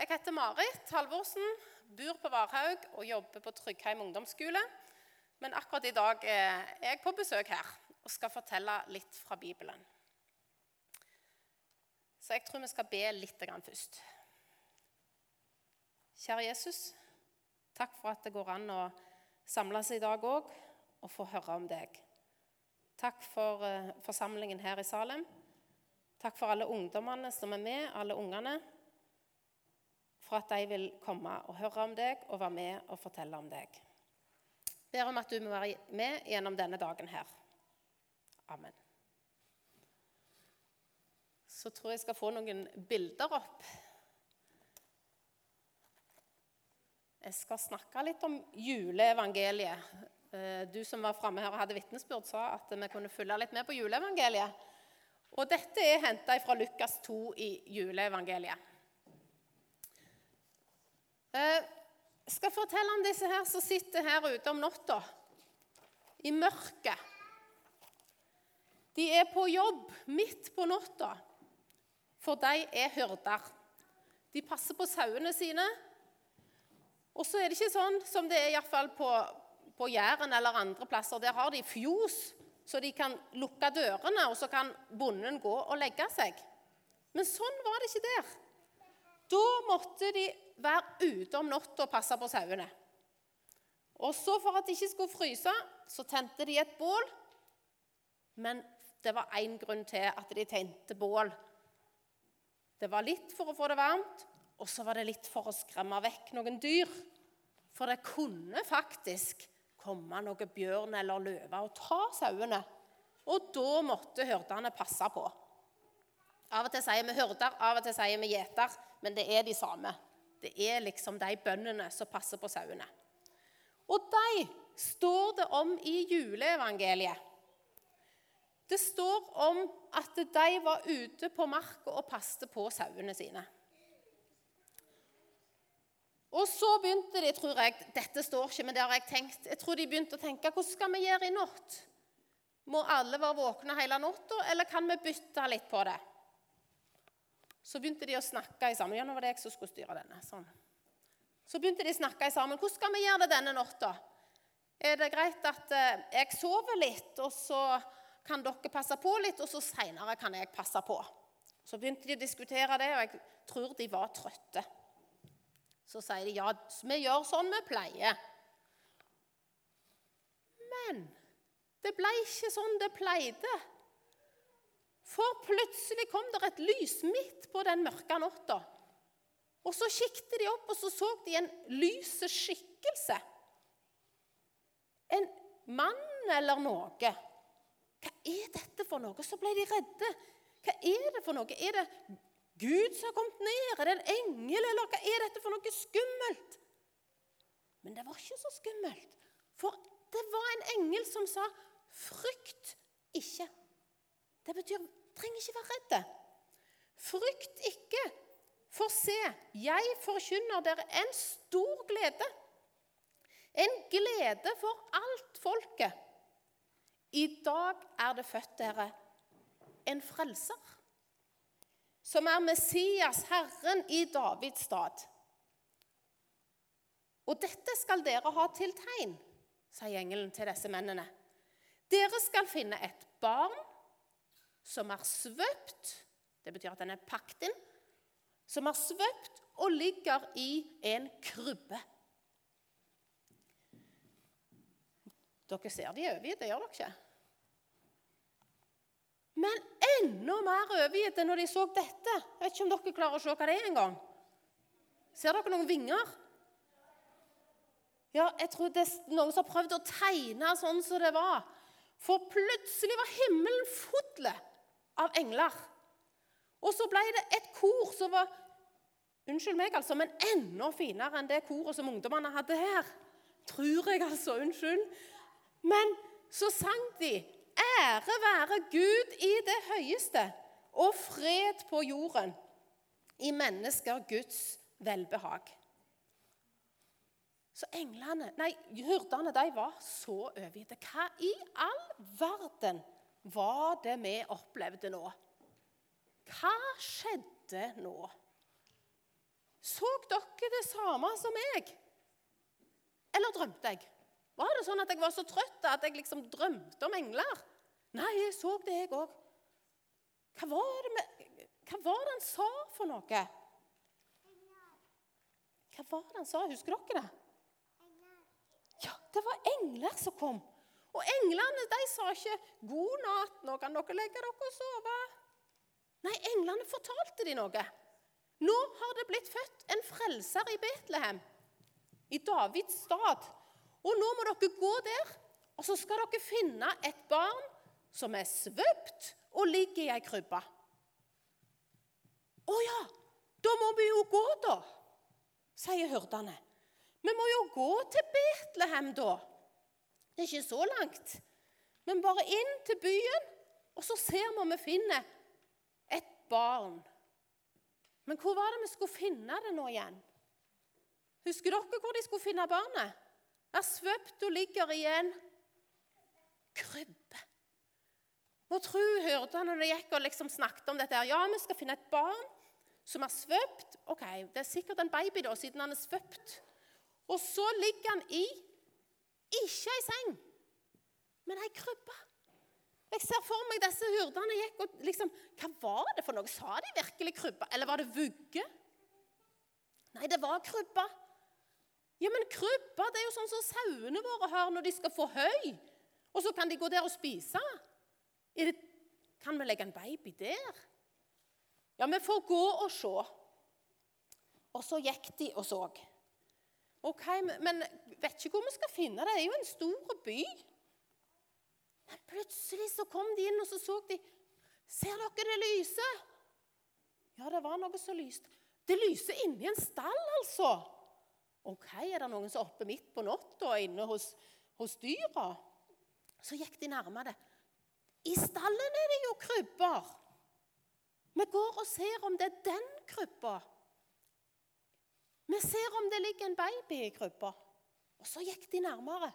jeg heter Marit Halvorsen, bor på Varhaug og jobber på Tryggheim ungdomsskole. Men akkurat i dag er jeg på besøk her og skal fortelle litt fra Bibelen. Så jeg tror vi skal be litt først. Kjære Jesus, takk for at det går an å samles i dag òg og få høre om deg. Takk for uh, forsamlingen her i Salem. Takk for alle ungdommene som er med, alle ungene. For at de vil komme og høre om deg og være med og fortelle om deg. Ber om at du må være med gjennom denne dagen her. Amen. Så tror jeg jeg skal få noen bilder opp. Jeg skal snakke litt om juleevangeliet. Eh, du som var framme her og hadde vitnesbyrd, sa at vi kunne følge litt med på juleevangeliet. Og dette er henta fra Lukas 2 i juleevangeliet. Jeg eh, skal fortelle om disse her som sitter her ute om natta, i mørket. De er på jobb midt på natta, for de er hyrder. De passer på sauene sine. Og så er det ikke sånn som det er på, på Jæren eller andre plasser. Der har de fjos så de kan lukke dørene, og så kan bonden gå og legge seg. Men sånn var det ikke der. Da måtte de være ute om natta og passe på sauene. Og så For at de ikke skulle fryse, så tente de et bål. Men det var én grunn til at de tente bål. Det var litt for å få det varmt, og så var det litt for å skremme vekk noen dyr. For det kunne faktisk komme noe bjørn eller løve og ta sauene. Og da måtte hyrdene passe på. Av og til sier vi hyrder, av og til sier vi gjeter, men det er de samme. Det er liksom de bøndene som passer på sauene. Og de står det om i juleevangeliet. Det står om at de var ute på marka og passet på sauene sine. Og så begynte de, tror jeg Dette står ikke, men det har jeg tenkt. Jeg tror de begynte å tenke hvordan skal vi gjøre i natt? Må alle være våkne hele natta, eller kan vi bytte litt på det? Så begynte de å snakke sammen. Ja, nå var det jeg som skulle styre denne. Sånn. Så begynte de å snakke sammen. Hvordan skal vi gjøre det denne natta? Er det greit at eh, jeg sover litt, og så kan dere passe på litt, og så seinere kan jeg passe på? Så begynte de å diskutere det, og jeg tror de var trøtte. Så sier de ja, vi gjør sånn vi pleier. Men det ble ikke sånn det pleide. For plutselig kom det et lys midt på den mørke natta. Og så kikket de opp, og så så de en lys skikkelse. En mann eller noe. Hva er dette for noe? Så ble de redde. Hva er det for noe? Er det Gud som har kommet ned? Er det en engel, eller hva er dette for noe skummelt? Men det var ikke så skummelt, for det var en engel som sa 'frykt ikke'. Det betyr trenger ikke være redde. Frykt ikke, for se, jeg forkynner dere en stor glede. En glede for alt folket. I dag er det født dere en frelser som er Messias, Herren i Davids stad. Og dette skal dere ha til tegn, sier engelen til disse mennene. Dere skal finne et barn som er svøpt Det betyr at den er pakket inn. Som er svøpt og ligger i en krybbe. Dere ser de overgitte, gjør dere ikke? Men enda mer overgitte når de så dette. Jeg vet ikke om dere klarer å se hva det er engang. Ser dere noen vinger? Ja, jeg tror det er noen som har prøvd å tegne sånn som det var. For plutselig var himmelen full av engler. Og så ble det et kor som var Unnskyld meg, altså, men enda finere enn det koret som ungdommene hadde her. Tror jeg, altså. Unnskyld. Men så sang de Ære være Gud i det høyeste, og fred på jorden, i mennesker Guds velbehag. Så englene, nei, hyrdene de var så overgitte. Hva i all verden var det vi opplevde nå? Hva skjedde nå? Så dere det samme som meg? Eller drømte jeg? Var det sånn at jeg var så trøtt at jeg liksom drømte om engler? Nei, jeg så det, jeg òg. Hva, var det med, hva var det han sa for noe? Hva var det han sa? Husker dere det? Ja, det var engler som kom. Og englene de sa ikke 'God natt, nå kan dere legge dere og sove'. Nei, englene fortalte de noe. Nå har det blitt født en frelser i Betlehem, i Davids stad. Og nå må dere gå der, og så skal dere finne et barn som er svøpt og ligger i ei krybbe. Å ja, da må vi jo gå, da, sier hyrdene. Vi må jo gå til Betlehem, da. Det er ikke så langt. Men bare inn til byen, og så ser vi om vi finner et barn. Men hvor var det vi skulle finne det nå igjen? Husker dere hvor de skulle finne barnet? Er svøpt og ligger i en krybbe. Må tru hørte når de gikk og liksom snakket om dette. her. Ja, vi skal finne et barn som er svøpt. Ok, Det er sikkert en baby, da, siden han er svøpt. Og så ligger han i ikke ei seng, men ei krybbe. Jeg ser for meg disse hyrdene gikk og liksom Hva var det for noe? Sa de virkelig krybbe? Eller var det vugge? Nei, det var krybbe. Ja, men krybbe det er jo sånn som sauene våre har når de skal få høy. Og så kan de gå der og spise. Det, kan vi legge en baby der? Ja, vi får gå og se. Og så gikk de og så. Ok, Men vet ikke hvor vi skal finne det. Det er jo en stor by. Men plutselig så kom de inn, og så så de Ser dere det lyser? Ja, det var noe som lyste. Det lyser inni en stall, altså. Ok, Er det noen som er oppe midt på natta inne hos, hos dyra? Så gikk de nærmere. I stallen er det jo krybber. Vi går og ser om det er den krybba. Vi ser om det ligger en baby i krybba. Og så gikk de nærmere.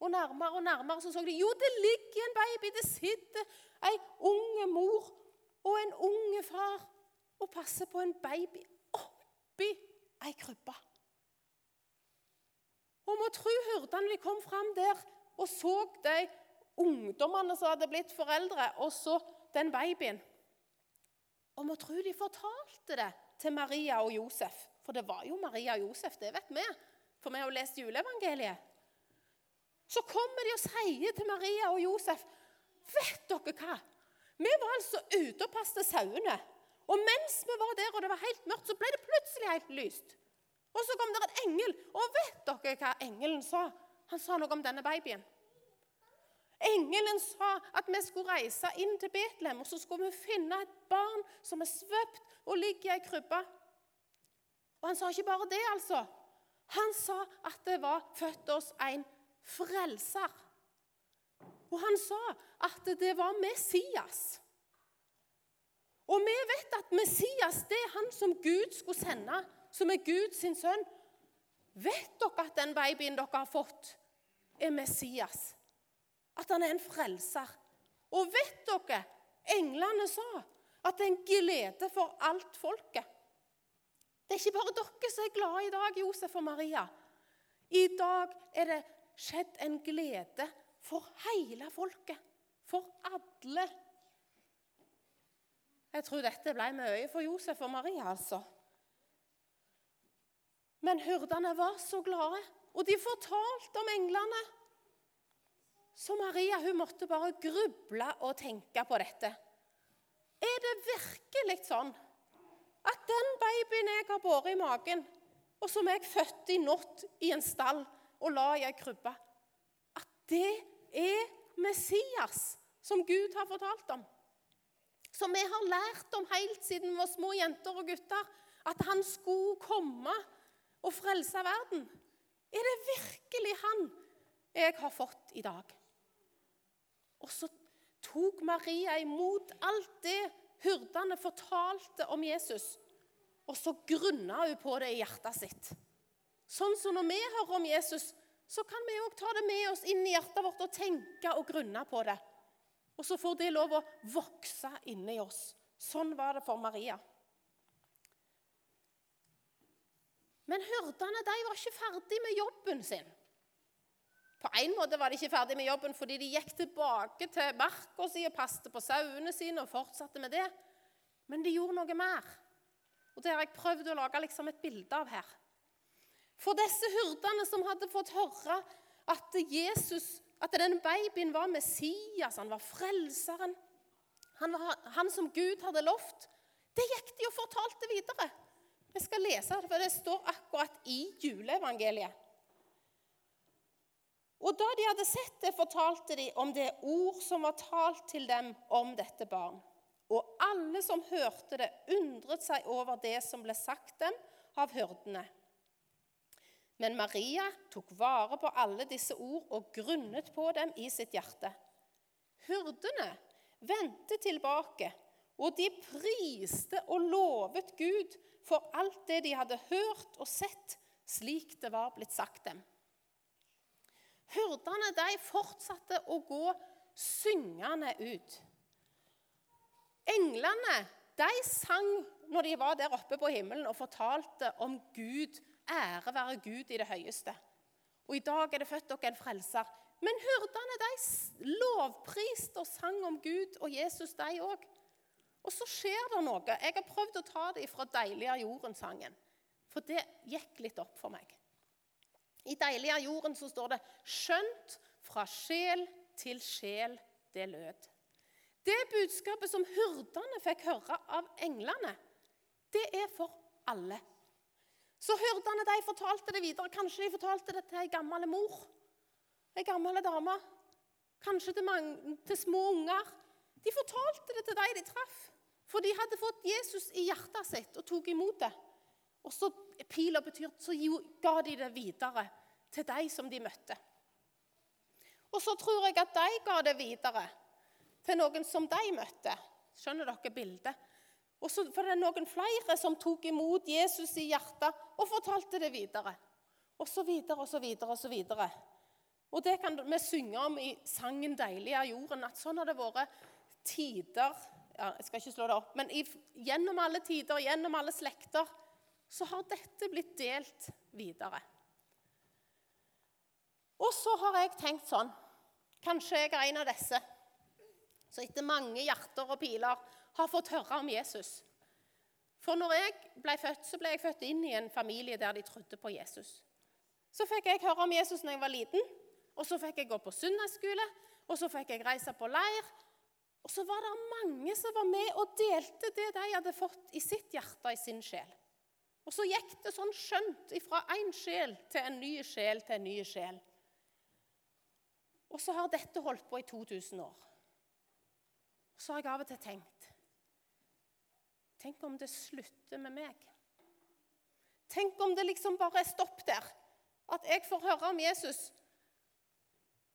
Og nærmere og nærmere så så de jo, det ligger en baby. Det sitter ei unge mor og en unge far og passer på en baby oppi ei krybbe. Og må tro hyrdene de kom fram der og så de ungdommene som hadde blitt foreldre, og så den babyen. Og må tru de fortalte det til Maria og Josef. For det var jo Maria og Josef, det vet vi. For vi har jo lest juleevangeliet. Så kommer de og sier til Maria og Josef Vet dere hva? Vi var altså ute og passet sauene. Og mens vi var der og det var helt mørkt, så ble det plutselig helt lyst. Og så kom det en engel. Og vet dere hva engelen sa? Han sa noe om denne babyen. Engelen sa at vi skulle reise inn til Betlehem og så skulle vi finne et barn som er svøpt og ligger i ei krybbe. Og han sa ikke bare det, altså. Han sa at det var født oss en frelser. Og han sa at det var Messias. Og vi vet at Messias det er han som Gud skulle sende, som er Guds sønn. Vet dere at den babyen dere har fått, er Messias? at han er en frelser. Og vet dere, englene sa at det er en glede for alt folket. Det er ikke bare dere som er glade i dag, Josef og Maria. I dag er det skjedd en glede for hele folket. For alle. Jeg tror dette ble mye for Josef og Maria, altså. Men hyrdene var så glade, og de fortalte om englene. Så Maria hun måtte bare gruble og tenke på dette. Er det virkelig sånn at den babyen jeg har båret i magen, og som jeg fødte i natt i en stall og la i ei krybbe, at det er Messias som Gud har fortalt om? Som vi har lært om helt siden vi var små jenter og gutter, at han skulle komme og frelse verden. Er det virkelig han jeg har fått i dag? Og så tok Maria imot alt det hyrdene fortalte om Jesus. Og så grunna hun på det i hjertet sitt. Sånn som når vi hører om Jesus, så kan vi òg ta det med oss inn i hjertet vårt og tenke og grunne på det. Og så får det lov å vokse inni oss. Sånn var det for Maria. Men hyrdene de var ikke ferdig med jobben sin. På en måte var de ikke ferdig med jobben fordi de gikk tilbake til marka si og passet på sauene sine og fortsatte med det. Men de gjorde noe mer. Og Det har jeg prøvd å lage liksom et bilde av her. For disse hyrdene som hadde fått høre at Jesus, at denne babyen var Messias, han var frelseren, han var han som Gud hadde lovt, det gikk de og fortalte videre. Jeg skal lese det, for det står akkurat i juleevangeliet. Og da de hadde sett det, fortalte de om det ord som var talt til dem om dette barn. Og alle som hørte det, undret seg over det som ble sagt dem av hyrdene. Men Maria tok vare på alle disse ord og grunnet på dem i sitt hjerte. Hyrdene vendte tilbake, og de priste og lovet Gud for alt det de hadde hørt og sett, slik det var blitt sagt dem. Hyrdene de fortsatte å gå syngende ut. Englene de sang når de var der oppe på himmelen og fortalte om Gud, ære være Gud i det høyeste. Og i dag er det født dere en frelser. Men hyrdene de lovpriste og sang om Gud og Jesus, de òg. Og så skjer det noe. Jeg har prøvd å ta det fra 'Deilig er jorden'-sangen. For det gikk litt opp for meg. I 'Deilig er jorden' så står det 'skjønt fra sjel til sjel det lød'. Det budskapet som hyrdene fikk høre av englene, det er for alle. Så hyrdene de fortalte det videre. Kanskje de fortalte det til ei gammel mor, ei gammel dame. Kanskje til, mange, til små unger. De fortalte det til de de traff. For de hadde fått Jesus i hjertet sitt og tok imot det. Og så pila betyr, så ga de det videre til de som de møtte. Og så tror jeg at de ga det videre til noen som de møtte. Skjønner dere bildet? Og så for det er noen flere som tok imot Jesus i hjertet og fortalte det videre. Og så videre og så videre og så videre. Og det kan vi synge om i sangen 'Deilig er jorden', at sånn har det vært tider ja, Jeg skal ikke slå det opp, men i, gjennom alle tider, gjennom alle slekter, så har dette blitt delt videre. Og så har jeg tenkt sånn Kanskje jeg er en av disse som etter mange hjerter og piler har fått høre om Jesus. For når jeg ble født, så ble jeg født inn i en familie der de trodde på Jesus. Så fikk jeg høre om Jesus når jeg var liten, og så fikk jeg gå på søndagsskole, og så fikk jeg reise på leir. Og så var det mange som var med og delte det de hadde fått i sitt hjerte, og i sin sjel. Og så gikk det sånn skjønt fra én sjel til en ny sjel til en ny sjel. Og så har dette holdt på i 2000 år. Og så har jeg av og til tenkt Tenk om det slutter med meg? Tenk om det liksom bare er stopp der. At jeg får høre om Jesus,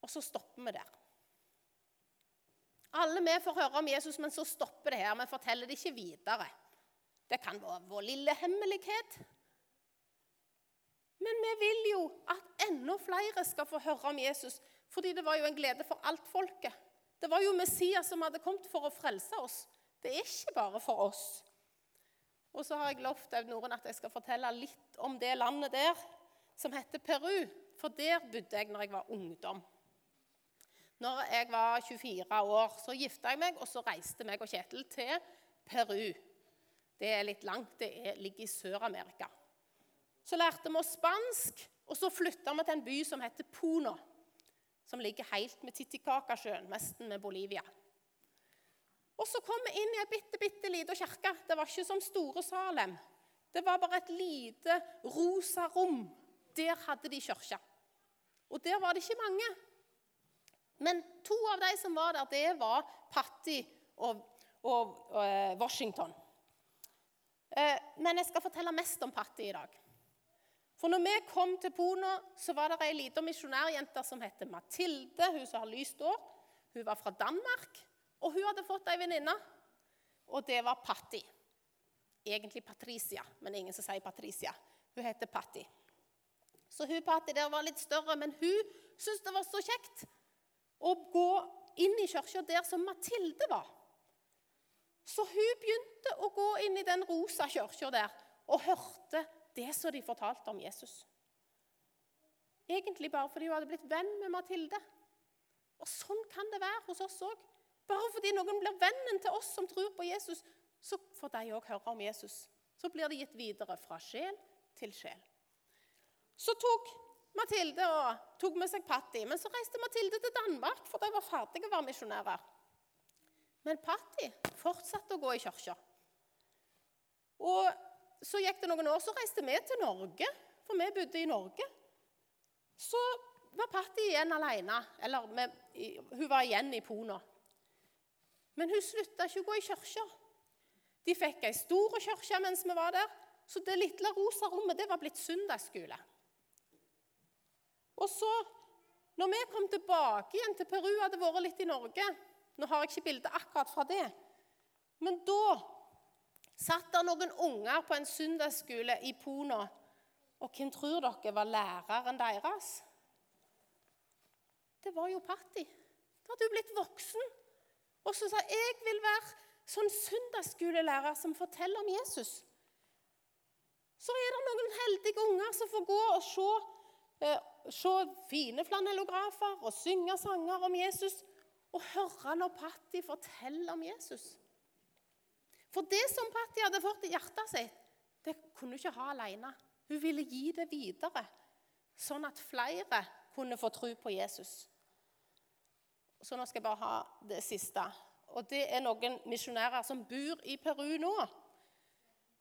og så stopper vi der. Alle vi får høre om Jesus, men så stopper det her. Vi forteller det ikke videre. Det kan være vår lille hemmelighet. Men vi vil jo at enda flere skal få høre om Jesus, fordi det var jo en glede for alt folket. Det var jo Messias som hadde kommet for å frelse oss. Det er ikke bare for oss. Og så har jeg lovt Noren at jeg skal fortelle litt om det landet der, som heter Peru. For der bodde jeg når jeg var ungdom. Når jeg var 24 år, så gifta jeg meg, og så reiste meg og Kjetil til Peru. Det er litt langt. Det ligger i Sør-Amerika. Så lærte vi oss spansk, og så flytta vi til en by som heter Puno som ligger helt med Titicacasjøen, nesten med Bolivia. Og så kom vi inn i ei bitte, bitte lita kirke. Det var ikke som Store Salem. Det var bare et lite rosa rom. Der hadde de kirke. Og der var det ikke mange. Men to av de som var der, det var Patti og, og, og eh, Washington. Eh, men jeg skal fortelle mest om Patti i dag. For når vi kom til Pona, så var det ei lita misjonærjente som heter Mathilde. Hun som har lyst år. Hun var fra Danmark, og hun hadde fått ei venninne. Og det var Patti. Egentlig Patricia, men ingen som sier Patricia. Hun heter Patti. Så hun Patti der var litt større, men hun syntes det var så kjekt å gå inn i kirka der som Mathilde var. Så hun begynte å gå inn i den rosa kirka der og hørte det som de fortalte om Jesus. Egentlig bare fordi hun hadde blitt venn med Mathilde. Og sånn kan det være hos oss òg. Bare fordi noen blir vennen til oss som tror på Jesus, så får de òg høre om Jesus. Så blir det gitt videre fra sjel til sjel. Så tok Mathilde og tok med seg Patti. Men så reiste Mathilde til Danmark, for de var ferdige å være misjonærer. Men Patti fortsatte å gå i kirka. Og så gikk det noen år, så reiste vi til Norge, for vi bodde i Norge. Så var Patti igjen alene. Eller med, hun var igjen i Pona. Men hun slutta ikke å gå i kirka. De fikk ei stor kirke mens vi var der, så det lille rosa rommet det var blitt søndagsskole. Og så, når vi kom tilbake igjen til Peru, hadde vært litt i Norge Nå har jeg ikke bilde akkurat fra det, men da satt det noen unger på en søndagsskole i Pona. Og hvem tror dere var læreren deres? Det var jo Patti. Da hadde hun blitt voksen. Og så sa jeg vil være sånn søndagsskolelærer som forteller om Jesus. Så er det noen heldige unger som får gå og se, eh, se fine flanellografer og synge sanger om Jesus. Og høre når Patti forteller om Jesus. For det som Patti hadde fått i hjertet sitt, det kunne hun ikke ha alene. Hun ville gi det videre, sånn at flere kunne få tro på Jesus. Så nå skal jeg bare ha det siste. Og det er noen misjonærer som bor i Peru nå.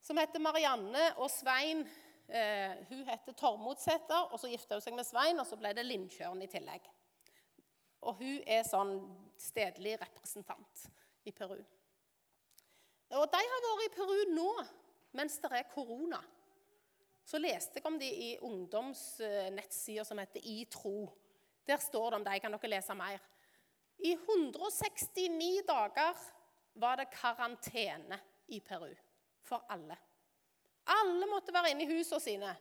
Som heter Marianne og Svein. Eh, hun heter Tormodsæter, og så gifta hun seg med Svein, og så ble det Lindtjørn i tillegg. Og hun er sånn stedlig representant i Peru. Og de har vært i Peru nå mens det er korona. Så leste jeg om de i ungdomsnettsider som heter I tro. Der står det om de. Kan dere lese mer? I 169 dager var det karantene i Peru for alle. Alle måtte være inne i husene sine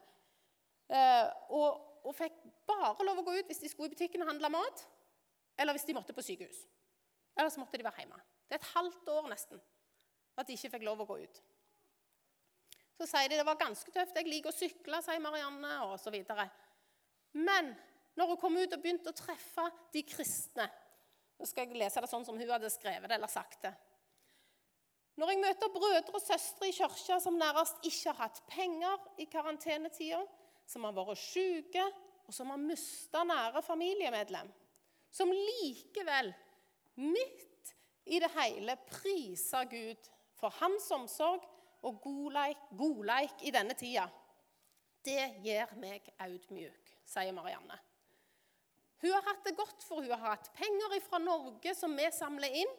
eh, og, og, fikk bare lov å gå ut hvis de skulle i butikken og handle mat, eller hvis de måtte på sykehus. Eller så måtte de være hjemme. Det er et halvt år nesten at de ikke fikk lov å gå ut. Så sier de det var ganske tøft. Jeg liker å sykle, sier Marianne, osv. Men når hun kom ut og begynte å treffe de kristne nå skal jeg lese det sånn som hun hadde skrevet det eller sagt det. Når jeg møter brødre og søstre i kirka som nærmest ikke har hatt penger i karantenetida, som har vært syke, og som har mista nære familiemedlem, som likevel, midt i det hele, priser Gud for hans omsorg og godleik, godleik i denne tida, det gjør meg audmjuk, sier Marianne. Hun har hatt det godt, for hun har hatt penger fra Norge som vi samler inn.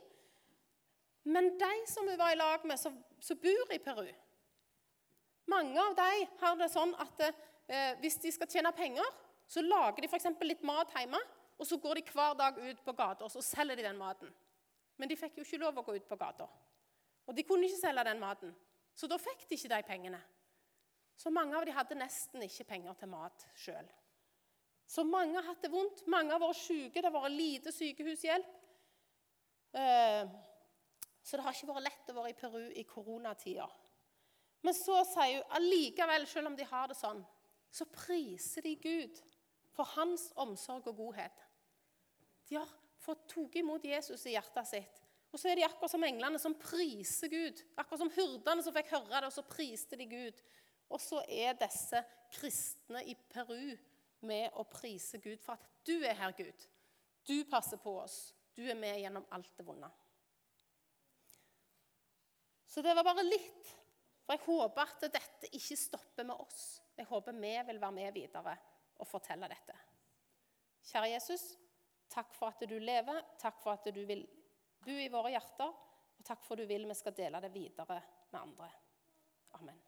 Men de som hun var i lag med, som, bor i Peru Mange av de har det sånn at eh, hvis de skal tjene penger, så lager de f.eks. litt mat hjemme, og så går de hver dag ut på gata og så selger de den maten. Men de fikk jo ikke lov å gå ut på gata. Og de kunne ikke selge den maten. Så da fikk de ikke de pengene. Så mange av de hadde nesten ikke penger til mat sjøl. Så mange har hatt det vondt. Mange har vært syke. Det har vært lite sykehushjelp. Eh, så det har ikke vært lett å være i Peru i koronatida. Men så sier hun allikevel, selv om de har det sånn, så priser de Gud for hans omsorg og godhet. De har fått tatt imot Jesus i hjertet sitt. Og så er de akkurat som englene som priser Gud. Akkurat som hyrdene som fikk høre det, og så priste de Gud. Og så er disse kristne i Peru med å prise Gud for at du er her, Gud. Du passer på oss. Du er med gjennom alt det vonde. Så det var bare litt. For jeg håper at dette ikke stopper med oss. Jeg håper vi vil være med videre og fortelle dette. Kjære Jesus, takk for at du lever. Takk for at du vil bo i våre hjerter. Og takk for at du vil vi skal dele det videre med andre. Amen.